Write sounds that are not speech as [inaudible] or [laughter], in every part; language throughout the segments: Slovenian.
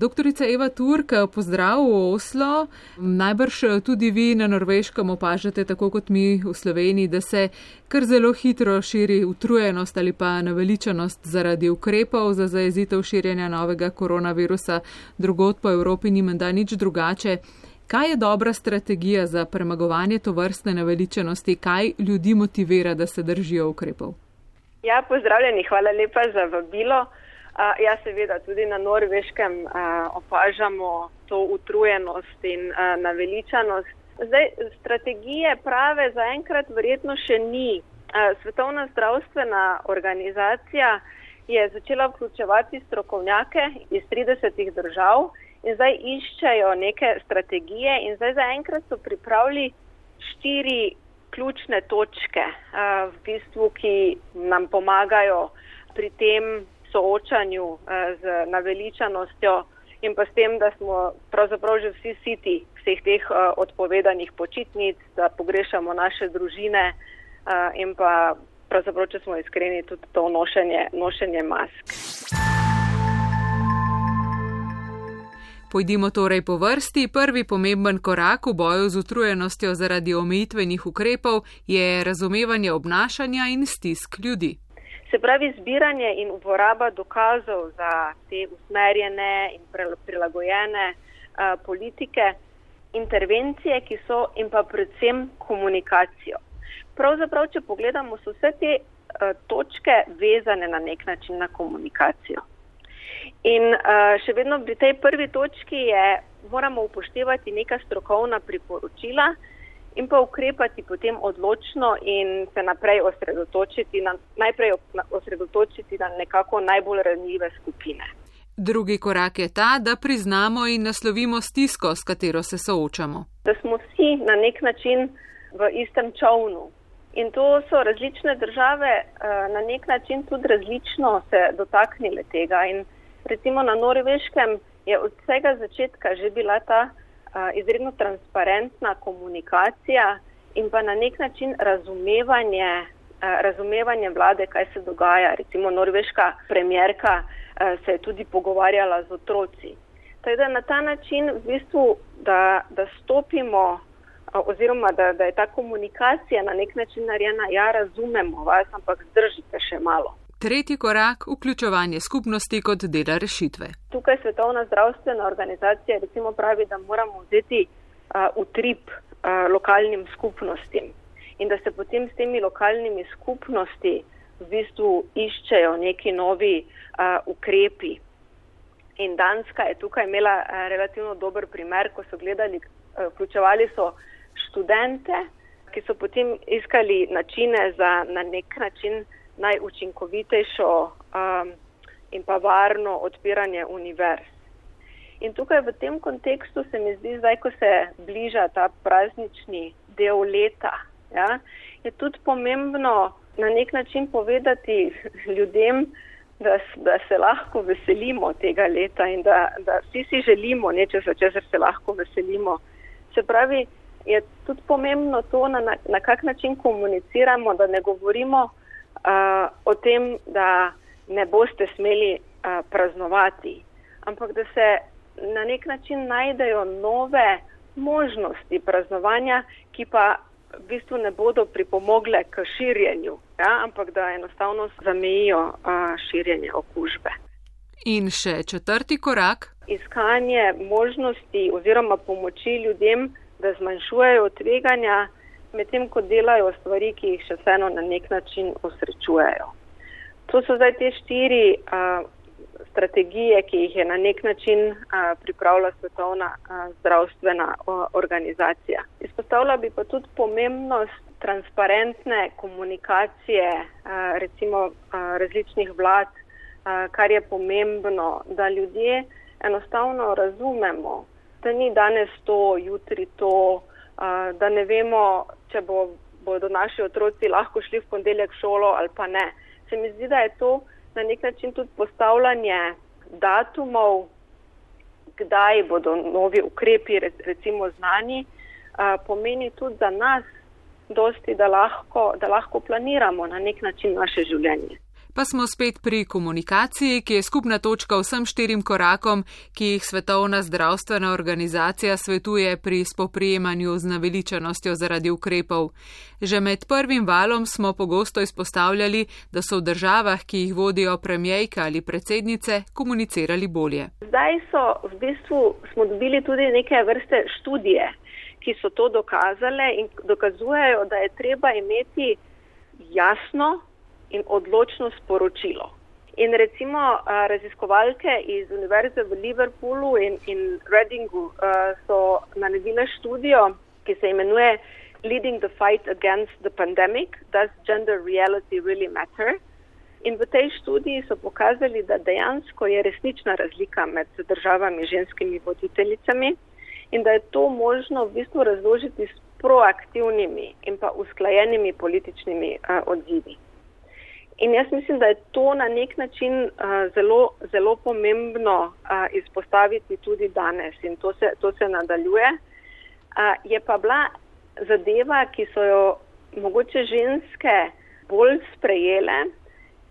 Doktorica Eva Turk, pozdrav v Oslo. Najbrž tudi vi na Norveškem opažate, tako kot mi v Sloveniji, da se kar zelo hitro širi utrujenost ali pa naveličanost zaradi ukrepov za zajezitev širjenja novega koronavirusa. Drugot po Evropi ni menda nič drugače. Kaj je dobra strategija za premagovanje to vrstne naveličenosti, kaj ljudi motivira, da se držijo ukrepov? Ja, pozdravljeni, hvala lepa za vabilo. Uh, ja, seveda, tudi na norveškem uh, opažamo to utrujenost in uh, naveličanost. Zdaj, strategije prave zaenkrat verjetno še ni. Uh, Svetovna zdravstvena organizacija je začela vključevati strokovnjake iz 30 držav in zdaj iščejo neke strategije in zdaj zaenkrat so pripravili štiri ključne točke, v bistvu, ki nam pomagajo pri tem soočanju z naveličanostjo in pa s tem, da smo pravzaprav že vsi siti vseh teh odpovedanih počitnic, da pogrešamo naše družine in pa pravzaprav, če smo iskreni, tudi to nošenje, nošenje mask. Pojdimo torej po vrsti. Prvi pomemben korak v boju z utrujenostjo zaradi omejitvenih ukrepov je razumevanje obnašanja in stisk ljudi. Se pravi, zbiranje in uporaba dokazov za te usmerjene in prilagojene uh, politike, intervencije, ki so in pa predvsem komunikacijo. Pravzaprav, če pogledamo, so vse te uh, točke vezane na nek način na komunikacijo. In uh, še vedno pri tej prvi točki je, moramo upoštevati neka strokovna priporočila in pa ukrepati potem odločno in se naprej osredotočiti na, najprej osredotočiti na nekako najbolj ranljive skupine. Drugi korak je ta, da priznamo in naslovimo stisko, s katero se soočamo. Da smo vsi na nek način v istem čovnu. In to so različne države na nek način tudi različno se dotaknile tega. In recimo na Norveškem je od vsega začetka že bila ta izredno transparentna komunikacija in pa na nek način razumevanje, razumevanje vlade, kaj se dogaja. Recimo norveška premjerka se je tudi pogovarjala z otroci. Tako da na ta način v bistvu, da, da stopimo oziroma da, da je ta komunikacija na nek način narejena, ja, razumemo vas, ampak zdržite še malo. Tretji korak - vključevanje skupnosti kot dela rešitve. Tukaj Svetovna zdravstvena organizacija recimo pravi, da moramo vzeti uh, utrip uh, lokalnim skupnostim in da se potem s temi lokalnimi skupnosti v bistvu iščejo neki novi uh, ukrepi. In Danska je tukaj imela uh, relativno dober primer, ko so gledali, uh, vključevali so študente, ki so potem iskali načine za na nek način najučinkovitejšo um, in pa varno odpiranje univerz. In tukaj v tem kontekstu se mi zdi, zdaj, ko se bliža ta praznični del leta, ja, je tudi pomembno na nek način povedati ljudem, da, da se lahko veselimo tega leta in da, da vsi si želimo nečesa, česar se lahko veselimo. Se pravi, je tudi pomembno to, na, na, na kak način komuniciramo, da ne govorimo uh, o tem, da ne boste smeli uh, praznovati, ampak da se na nek način najdejo nove možnosti praznovanja, ki pa v bistvu ne bodo pripomogle k širjenju, ja, ampak da enostavno zamejijo uh, širjenje okužbe. In še četrti korak. Iskanje možnosti oziroma pomoči ljudem, da zmanjšujejo tveganja medtem ko delajo stvari, ki jih še vseeno na nek način osrečujejo. To so zdaj te štiri a, strategije, ki jih je na nek način a, pripravila Svetovna a, zdravstvena a, organizacija. Izpostavila bi pa tudi pomembnost transparentne komunikacije a, recimo a, različnih vlad, a, kar je pomembno, da ljudje enostavno razumemo, da ni danes to, jutri to, da ne vemo, če bo, bodo naši otroci lahko šli v ponedeljek šolo ali pa ne. Se mi zdi, da je to na nek način tudi postavljanje datumov, kdaj bodo novi ukrepi recimo znani, pomeni tudi za nas dosti, da lahko, da lahko planiramo na nek način naše življenje. Pa smo spet pri komunikaciji, ki je skupna točka vsem štirim korakom, ki jih Svetovna zdravstvena organizacija svetuje pri spoprijemanju z naveličanostjo zaradi ukrepov. Že med prvim valom smo pogosto izpostavljali, da so v državah, ki jih vodijo premijejka ali predsednice, komunicirali bolje. Zdaj so v bistvu smo dobili tudi neke vrste študije, ki so to dokazale in dokazujejo, da je treba imeti jasno in odločno sporočilo. In recimo raziskovalke iz Univerze v Liverpoolu in, in Readingu so naredile študijo, ki se imenuje Leading the Fight Against the Pandemic, Does Gender Reality Really Matter? In v tej študiji so pokazali, da dejansko je resnična razlika med državami ženskimi voditeljicami in da je to možno v bistvu razložiti s proaktivnimi in pa usklajenimi političnimi uh, odzivi. In jaz mislim, da je to na nek način uh, zelo, zelo pomembno uh, izpostaviti tudi danes in to se, to se nadaljuje. Uh, je pa bila zadeva, ki so jo mogoče ženske bolj sprejele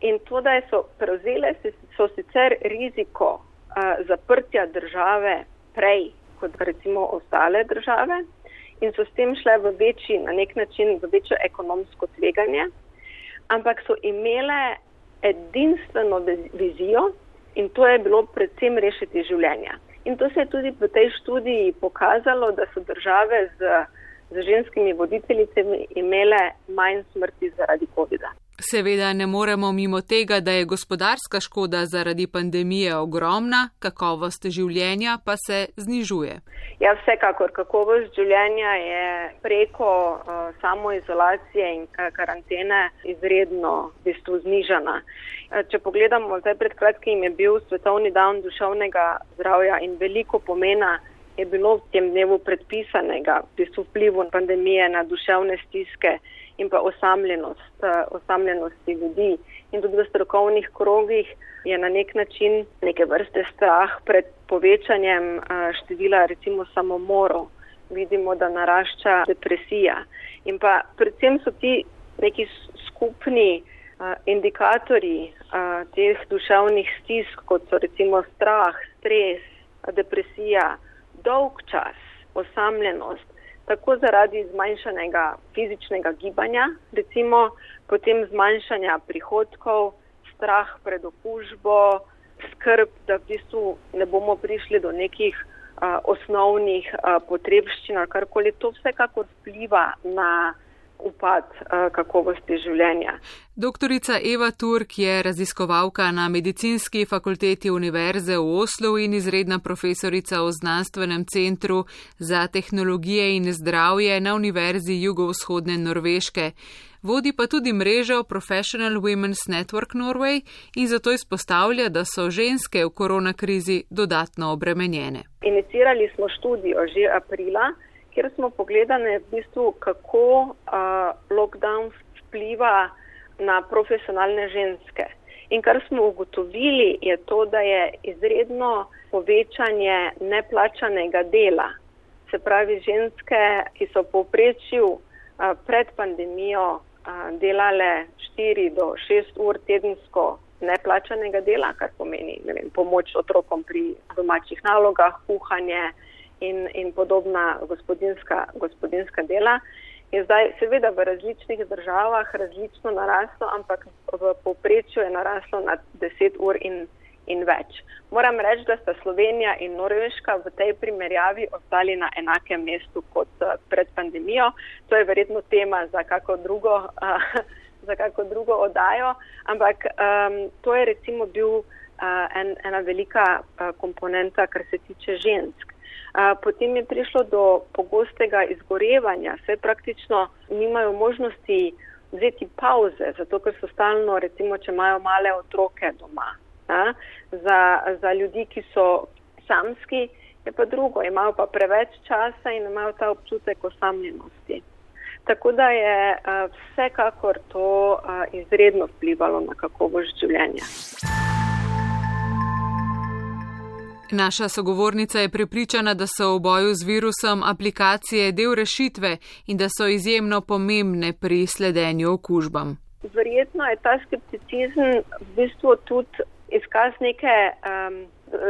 in to, da so prevzele, so sicer riziko uh, zaprtja države prej kot recimo ostale države in so s tem šle v večji, na nek način v večjo ekonomsko tveganje, ampak so imele edinstveno vizijo in to je bilo predvsem rešiti življenja. In to se je tudi v tej študiji pokazalo, da so države z, z ženskimi voditeljicami imele manj smrti zaradi COVID-a. Seveda ne moremo mimo tega, da je gospodarska škoda zaradi pandemije ogromna, kakovost življenja pa se znižuje. Ja, vsekakor kakovost življenja je preko uh, samoizolacije in karantene izredno v bistvu znižana. Uh, če pogledamo, zdaj pred kratkim je bil svetovni dan duševnega zdravja in veliko pomena je bilo v tem dnevu predpisanega v bistvu vplivu pandemije na duševne stiske in pa osamljenost, eh, osamljenosti ljudi. In tudi v strokovnih krogih je na nek način neke vrste strah pred povečanjem eh, števila recimo samomorov. Vidimo, da narašča depresija. In pa predvsem so ti neki skupni uh, indikatorji teh duševnih stisk, kot so recimo strah, stres, depresija, dolg čas, osamljenost, tako zaradi zmanjšanega fizičnega gibanja, recimo potem zmanjšanja prihodkov, strah pred okužbo, skrb, da v bistvu ne bomo prišli do nekih a, osnovnih a, potrebščin ali karkoli, to vsekakor vpliva na upad uh, kakovosti življenja. Doktorica Eva Turk je raziskovalka na medicinski fakulteti Univerze v Oslu in izredna profesorica v znanstvenem centru za tehnologije in zdravje na Univerzi jugovzhodne Norveške. Vodi pa tudi mrežo Professional Women's Network Norway in zato izpostavlja, da so ženske v koronakrizi dodatno obremenjene. Inicirali smo študijo že aprila kjer smo pogledali, v bistvu, kako uh, lockdown vpliva na profesionalne ženske. In kar smo ugotovili, je to, da je izredno povečanje neplačanega dela. Se pravi, ženske, ki so povprečju uh, pred pandemijo uh, delale 4 do 6 ur tedensko neplačanega dela, kar pomeni vem, pomoč otrokom pri domačih nalogah, kuhanje, in, in podobna gospodinska, gospodinska dela, je zdaj seveda v različnih državah različno naraslo, ampak v povprečju je naraslo na 10 ur in, in več. Moram reči, da sta Slovenija in Norveška v tej primerjavi ostali na enakem mestu kot eh, pred pandemijo. To je verjetno tema za kako drugo, uh, [laughs] za kako drugo odajo, ampak um, to je recimo bil uh, en, ena velika uh, komponenta, kar se tiče žensk. Potem je prišlo do pogostega izgorevanja, saj praktično nimajo možnosti vzeti pauze, zato ker so stalno, recimo, če imajo male otroke doma. Za, za ljudi, ki so samski, je pa drugo, imajo pa preveč časa in imajo ta občutek osamljenosti. Tako da je vsekakor to izredno vplivalo na kakovost življenja. Naša sogovornica je prepričana, da so v boju z virusom aplikacije del rešitve in da so izjemno pomembne pri sledenju okužbam. verjetno je ta skepticizem v bistvu tudi izkaz neke um,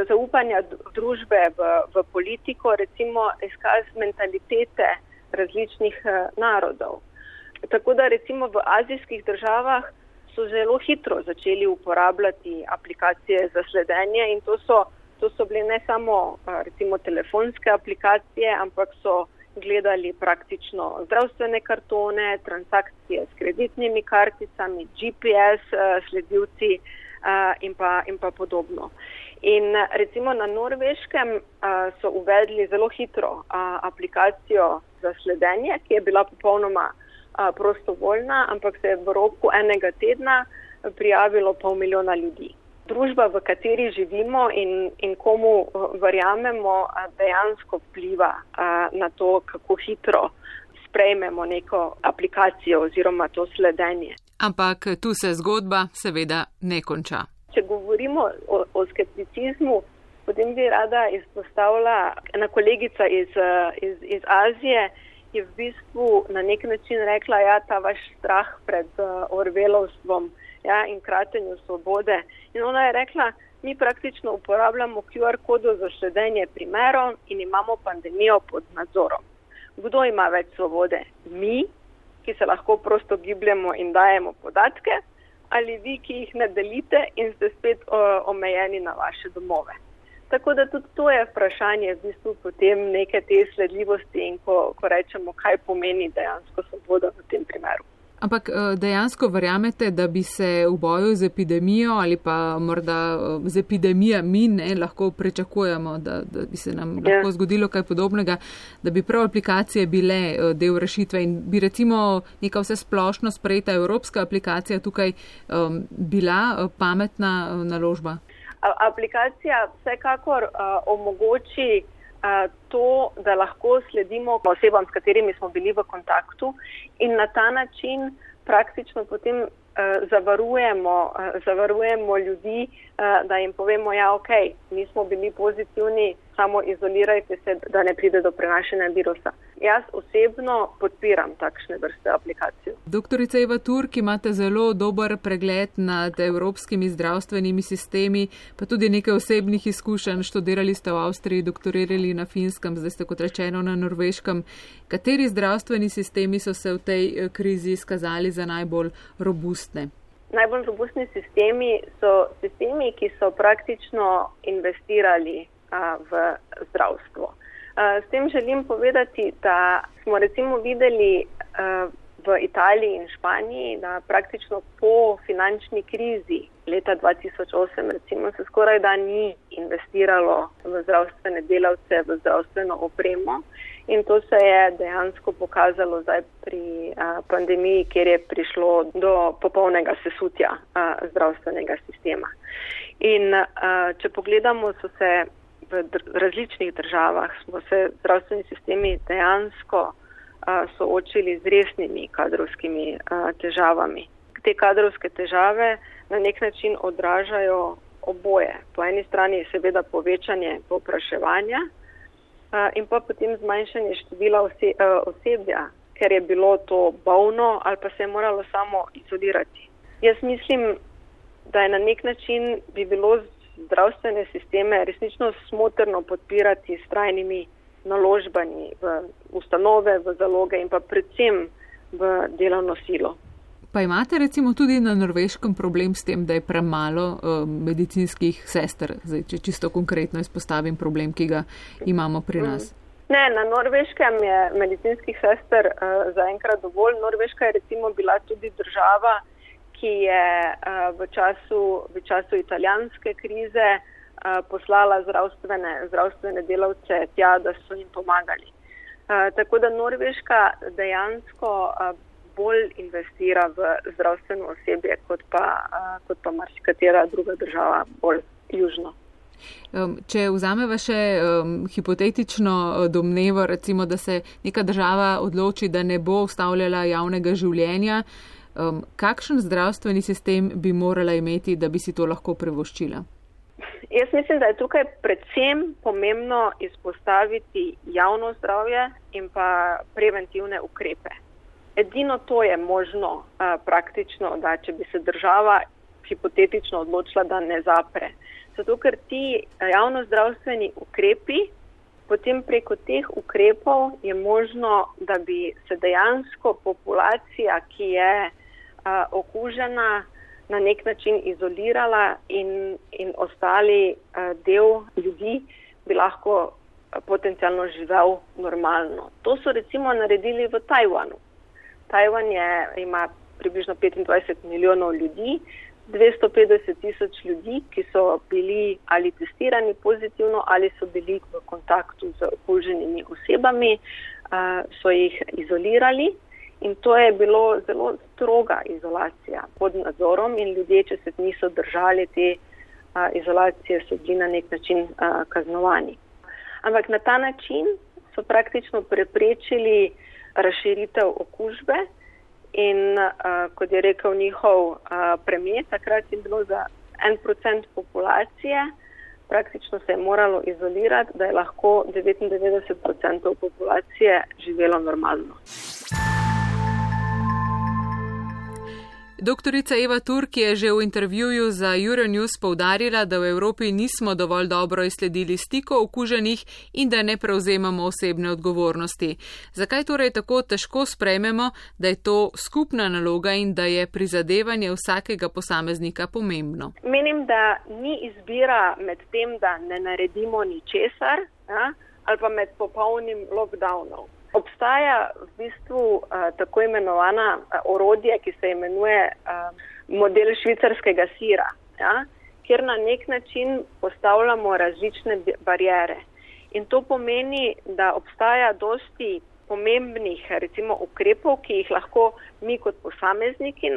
zaupanja družbe v, v politiko, recimo izkaz mentalitete različnih uh, narodov. Tako da recimo v azijskih državah so zelo hitro začeli uporabljati aplikacije za sledenje in to so, to so bile ne samo recimo telefonske aplikacije, ampak so gledali praktično zdravstvene kartone, transakcije s kreditnimi karticami, GPS sledilci in, pa, in pa podobno. In recimo na norveškem so uvedli zelo hitro aplikacijo za sledenje, ki je bila popolnoma prostovoljna, ampak se je v roku enega tedna prijavilo pol milijona ljudi družba, v kateri živimo in, in komu eh, verjamemo, dejansko vpliva na to, kako hitro sprejmemo neko aplikacijo oziroma to sledenje. Ampak tu se zgodba seveda ne konča. Če govorimo o, o skepticizmu, potem bi rada izpostavila ena kolegica iz, iz, iz Azije. Je v bistvu na nek način rekla, da ja, ta vaš strah pred uh, Orvelovstvom ja, in kratenju svobode. In ona je rekla, mi praktično uporabljamo QR kodo za sledenje primerov in imamo pandemijo pod nadzorom. Kdo ima več svobode? Mi, ki se lahko prosto gibljemo in dajemo podatke, ali vi, ki jih ne delite in ste spet o, omejeni na vaše domove. Tako da tudi to je vprašanje v bistvu potem neke te sledljivosti in ko, ko rečemo, kaj pomeni dejansko svoboda v tem primeru. Ampak eh, dejansko verjamete, da bi se v boju z epidemijo ali pa morda eh, z epidemijami ne lahko pričakujemo, da, da bi se nam ja. lahko zgodilo kaj podobnega, da bi prav aplikacije bile eh, del rešitve in bi recimo neka vse splošno sprejeta evropska aplikacija tukaj um, bila pametna naložba? Aplikacija vsekakor uh, omogoči to, da lahko sledimo osebam, s katerimi smo bili v kontaktu in na ta način praktično potem zavarujemo, zavarujemo ljudi, da jim povemo, ja, ok, mi smo bili pozitivni, samo izolirajte se, da ne pride do prenašanja virusa. Jaz osebno podpiram takšne vrste aplikacij. Doktorica Eva Turk, imate zelo dober pregled nad evropskimi zdravstvenimi sistemi, pa tudi nekaj osebnih izkušenj. Študirali ste v Avstriji, doktorirali na Finskem, zdaj ste kot rečeno na Norveškem. Kateri zdravstveni sistemi so se v tej eh, krizi izkazali za najbolj robustne? Najbolj robustni sistemi so sistemi, ki so praktično investirali v zdravstvo. S tem želim povedati, da smo recimo videli v Italiji in Španiji, da praktično po finančni krizi leta 2008 recimo se skoraj da ni investiralo v zdravstvene delavce, v zdravstveno opremo in to se je dejansko pokazalo zdaj pri pandemiji, kjer je prišlo do popolnega sesutja zdravstvenega sistema. In če pogledamo, so se v različnih državah smo se zdravstveni sistemi dejansko a, soočili z resnimi kadrovskimi a, težavami. Te kadrovske težave na nek način odražajo oboje. Po eni strani je seveda povečanje popraševanja a, in pa potem zmanjšanje števila ose, a, osebja, ker je bilo to bolno ali pa se je moralo samo izolirati. Jaz mislim, da je na nek način bi bilo zdravstvene sisteme resnično smotrno podpirati s trajnimi naložbami v ustanove, v zaloge in pa predvsem v delovno silo. Pa imate recimo tudi na norveškem problem s tem, da je premalo uh, medicinskih sester, Zdaj, če čisto konkretno izpostavim problem, ki ga imamo pri nas. Ne, na norveškem je medicinskih sester uh, zaenkrat dovolj. Norveška je recimo bila tudi država, ki je v, času, v času italijanske krize poslala zdravstvene, zdravstvene delavce tja, da so jim pomagali. Tako da Norveška dejansko bolj investira v zdravstveno osebje, kot pa, kot pa marsikatera druga država bolj južno. Če vzameva še um, hipotetično domnevo, recimo, da se neka država odloči, da ne bo ustavljala javnega življenja, uh, Um, kakšen zdravstveni sistem bi morala imeti, da bi si to lahko privoščila? Jaz mislim, da je tukaj predvsem pomembno izpostaviti javno zdravje in pa preventivne ukrepe. Edino to je možno uh, praktično, da če bi se država hipotetično odločila, da ne zapre. Zato, ker ti javno-zdravstveni ukrepi, potem preko teh ukrepov je možno, da bi se dejansko populacija, ki je uh, okužena, na nek način izolirala in, in ostali uh, del ljudi bi lahko potencialno živel normalno. To so recimo naredili v Tajvanu. Tajvan je, ima približno 25 milijonov ljudi, 250 tisoč ljudi, ki so bili ali testirani pozitivno ali so bili v kontaktu z okuženimi osebami, so jih izolirali in to je bilo zelo stroga izolacija pod nadzorom in ljudje, če se niso držali te izolacije, so bili na nek način kaznovani. Ampak na ta način so praktično preprečili razširitev okužbe in kot je rekel njihov premijer, takrat je bilo za en procent populacije, praktično se je moralo izolirati, da je lahko 99% populacije živelo normalno. Doktorica Eva Turk je že v intervjuju za Euronews povdarila, da v Evropi nismo dovolj dobro izsledili stiko okuženih in da ne prevzemamo osebne odgovornosti. Zakaj torej tako težko sprejmemo, da je to skupna naloga in da je prizadevanje vsakega posameznika pomembno? Menim, da ni izbira med tem, da ne naredimo ničesar ali pa med popolnim lockdownom. Obstaja v bistvu uh, tako imenovana uh, orodje, ki se imenuje uh, model švicarskega sira, ja, kjer na nek način postavljamo različne barijere. In to pomeni, da obstaja dosti pomembnih recimo, ukrepov, ki jih lahko mi kot posamezniki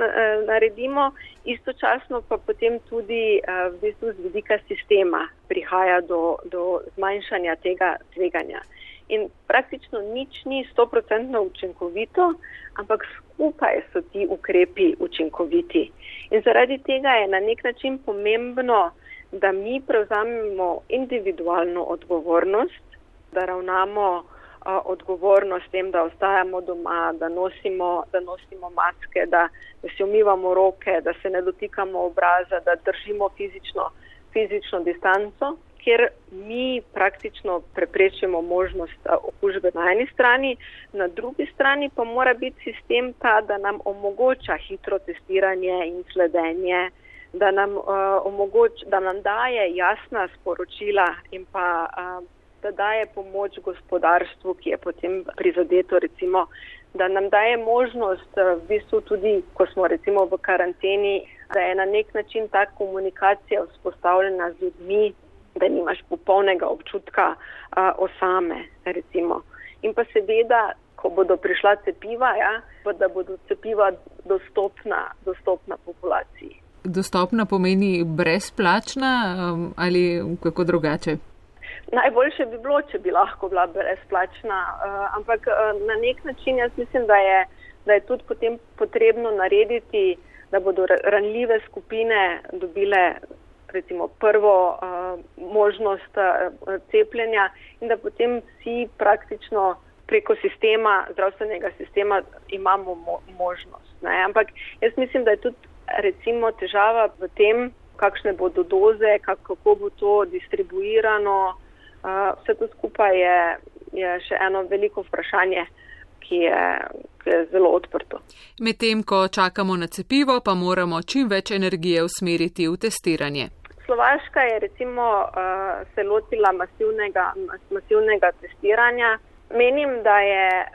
naredimo, istočasno pa potem tudi v bistvu z vidika sistema prihaja do, do zmanjšanja tega tveganja in praktično nič ni stoprocentno učinkovito, ampak skupaj so ti ukrepi učinkoviti. In zaradi tega je na nek način pomembno, da mi prevzamemo individualno odgovornost, da ravnamo a, odgovornost tem, da ostajamo doma, da nosimo, da nosimo maske, da, da si umivamo roke, da se ne dotikamo obraza, da držimo fizično, fizično distanco kjer mi praktično preprečimo možnost okužbe na eni strani, na drugi strani pa mora biti sistem ta, da nam omogoča hitro testiranje in sledenje, da nam, uh, omogoč, da nam daje jasna sporočila in pa uh, da daje pomoč gospodarstvu, ki je potem prizadeto, recimo, da nam daje možnost, v bistvu tudi, ko smo recimo v karanteni, da je na nek način ta komunikacija vzpostavljena z ljudmi, da nimaš popolnega občutka uh, osame. Recimo. In pa seveda, ko bodo prišla cepiva, ja, da bodo cepiva dostopna, dostopna populaciji. Dostopna pomeni brezplačna um, ali kako drugače? Najboljše bi bilo, če bi lahko bila brezplačna, uh, ampak uh, na nek način jaz mislim, da je, da je tudi potem potrebno narediti, da bodo ranljive skupine dobile recimo prvo uh, možnost uh, cepljenja in da potem vsi praktično preko sistema, zdravstvenega sistema imamo mo možnost. Ne? Ampak jaz mislim, da je tudi recimo težava v tem, kakšne bodo doze, kako bo to distribuirano. Uh, vse to skupaj je, je še eno veliko vprašanje, ki je, ki je zelo odprto. Medtem, ko čakamo na cepivo, pa moramo čim več energije usmeriti v testiranje. Slovaška je recimo uh, se lotila masivnega, masivnega testiranja. Menim, da je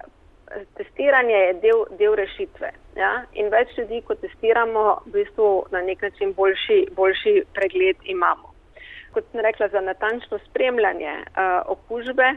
testiranje je del, del rešitve. Ja? In več ljudi, ko testiramo, v bistvu na nek način boljši, boljši pregled imamo. Kot sem rekla, za natančno spremljanje uh, okužbe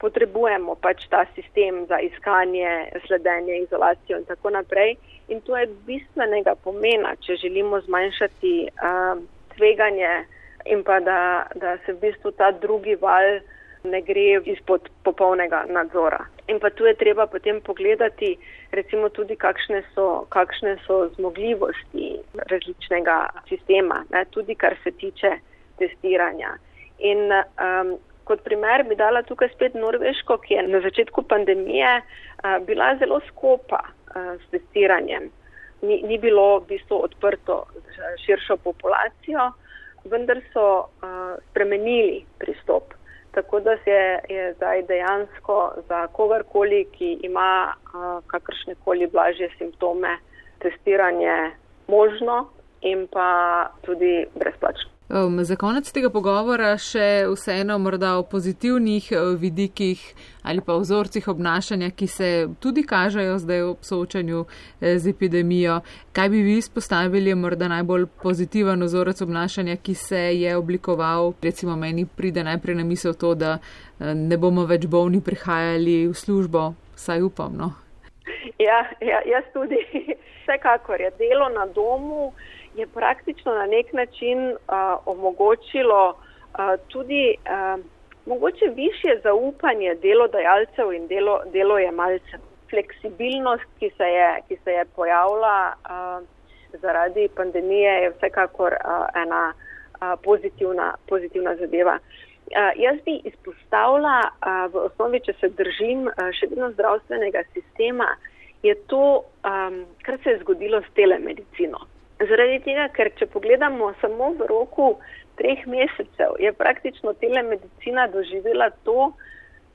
potrebujemo pač ta sistem za iskanje, sledenje, izolacijo in tako naprej. In to je bistvenega pomena, če želimo zmanjšati. Uh, tveganje in pa da, da se v bistvu ta drugi val ne gre izpod popolnega nadzora. In pa tu je treba potem pogledati, recimo tudi, kakšne so, kakšne so zmogljivosti različnega sistema, ne, tudi kar se tiče testiranja. In um, kot primer bi dala tukaj spet Norveško, ki je na začetku pandemije uh, bila zelo skopa s testiranjem. Ni, ni bilo v bistvu odprto za širšo populacijo, vendar so spremenili pristop. Tako da je, je zdaj dejansko za kogarkoli, ki ima kakršne koli blažje simptome, testiranje možno in pa tudi brezplačno. Um, za konec tega pogovora še vseeno morda o pozitivnih uh, vidikih ali pa vzorcih obnašanja, ki se tudi kažejo zdaj v soočanju eh, z epidemijo. Kaj bi vi izpostavili, morda najbolj pozitiven vzorec obnašanja, ki se je oblikoval? Recimo meni pride najprej na misel to, da eh, ne bomo več bolni prihajali v službo, saj upam. No? Ja, ja, jaz tudi. [laughs] Vsekakor je delo na domu je praktično na nek način uh, omogočilo uh, tudi uh, mogoče više zaupanje delodajalcev in delo, delojemalcev. Fleksibilnost, ki se je, ki se je pojavila uh, zaradi pandemije, je vsekakor uh, ena uh, pozitivna, pozitivna zadeva. Uh, jaz bi izpostavila uh, v osnovi, če se držim uh, še vedno zdravstvenega sistema, je to, um, kar se je zgodilo s telemedicino. Zaradi tega, ker če pogledamo samo v roku treh mesecev, je praktično telemedicina doživela to,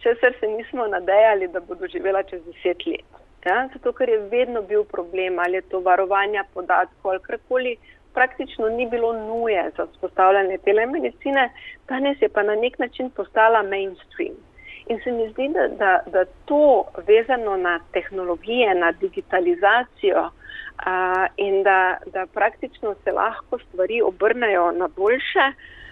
česar se nismo nadejali, da bo doživela čez deset let. Ja? Zato, ker je vedno bil problem, ali je to varovanja podatkov ali karkoli, praktično ni bilo nuje za vzpostavljanje telemedicine, danes je pa na nek način postala mainstream. In se mi zdi, da, da, da to vezano na tehnologije, na digitalizacijo, uh, in da, da praktično se lahko stvari obrnejo na boljše,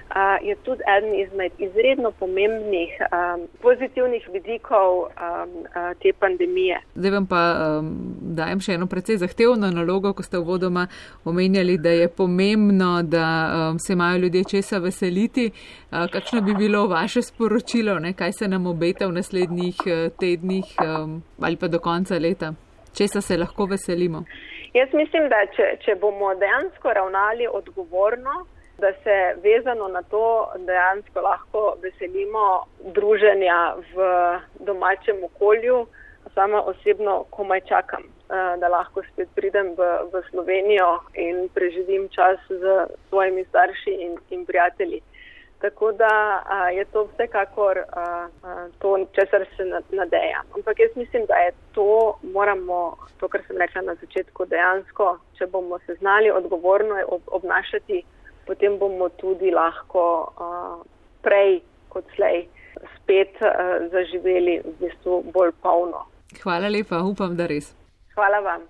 uh, je tudi eden izmed izredno pomembnih um, pozitivnih vidikov um, uh, te pandemije. Zdaj vam pa um, dajem še eno precej zahtevno nalogo, ko ste v vodoma omenjali, da je pomembno, da um, se imajo ljudje česa veseliti. Uh, kakšno bi bilo vaše sporočilo, ne? kaj se nam obeta v naslednjih uh, tednih um, ali pa do konca leta? Česa se lahko veselimo? Jaz mislim, da če, če bomo dejansko ravnali odgovorno, da se vezano na to dejansko lahko veselimo druženja v domačem okolju, sama osebno komaj čakam, eh, da lahko spet pridem v, v Slovenijo in preživim čas z svojimi starši in, in prijatelji. Tako da a, je to vsekakor a, a, to, česar se nadejam. Ampak jaz mislim, da je to, moramo, to, kar sem rekla na začetku, dejansko, če bomo se znali odgovorno ob, obnašati, potem bomo tudi lahko a, prej kot slej spet a, zaživeli v bistvu bolj polno. Hvala lepa, upam, da res. Hvala vam.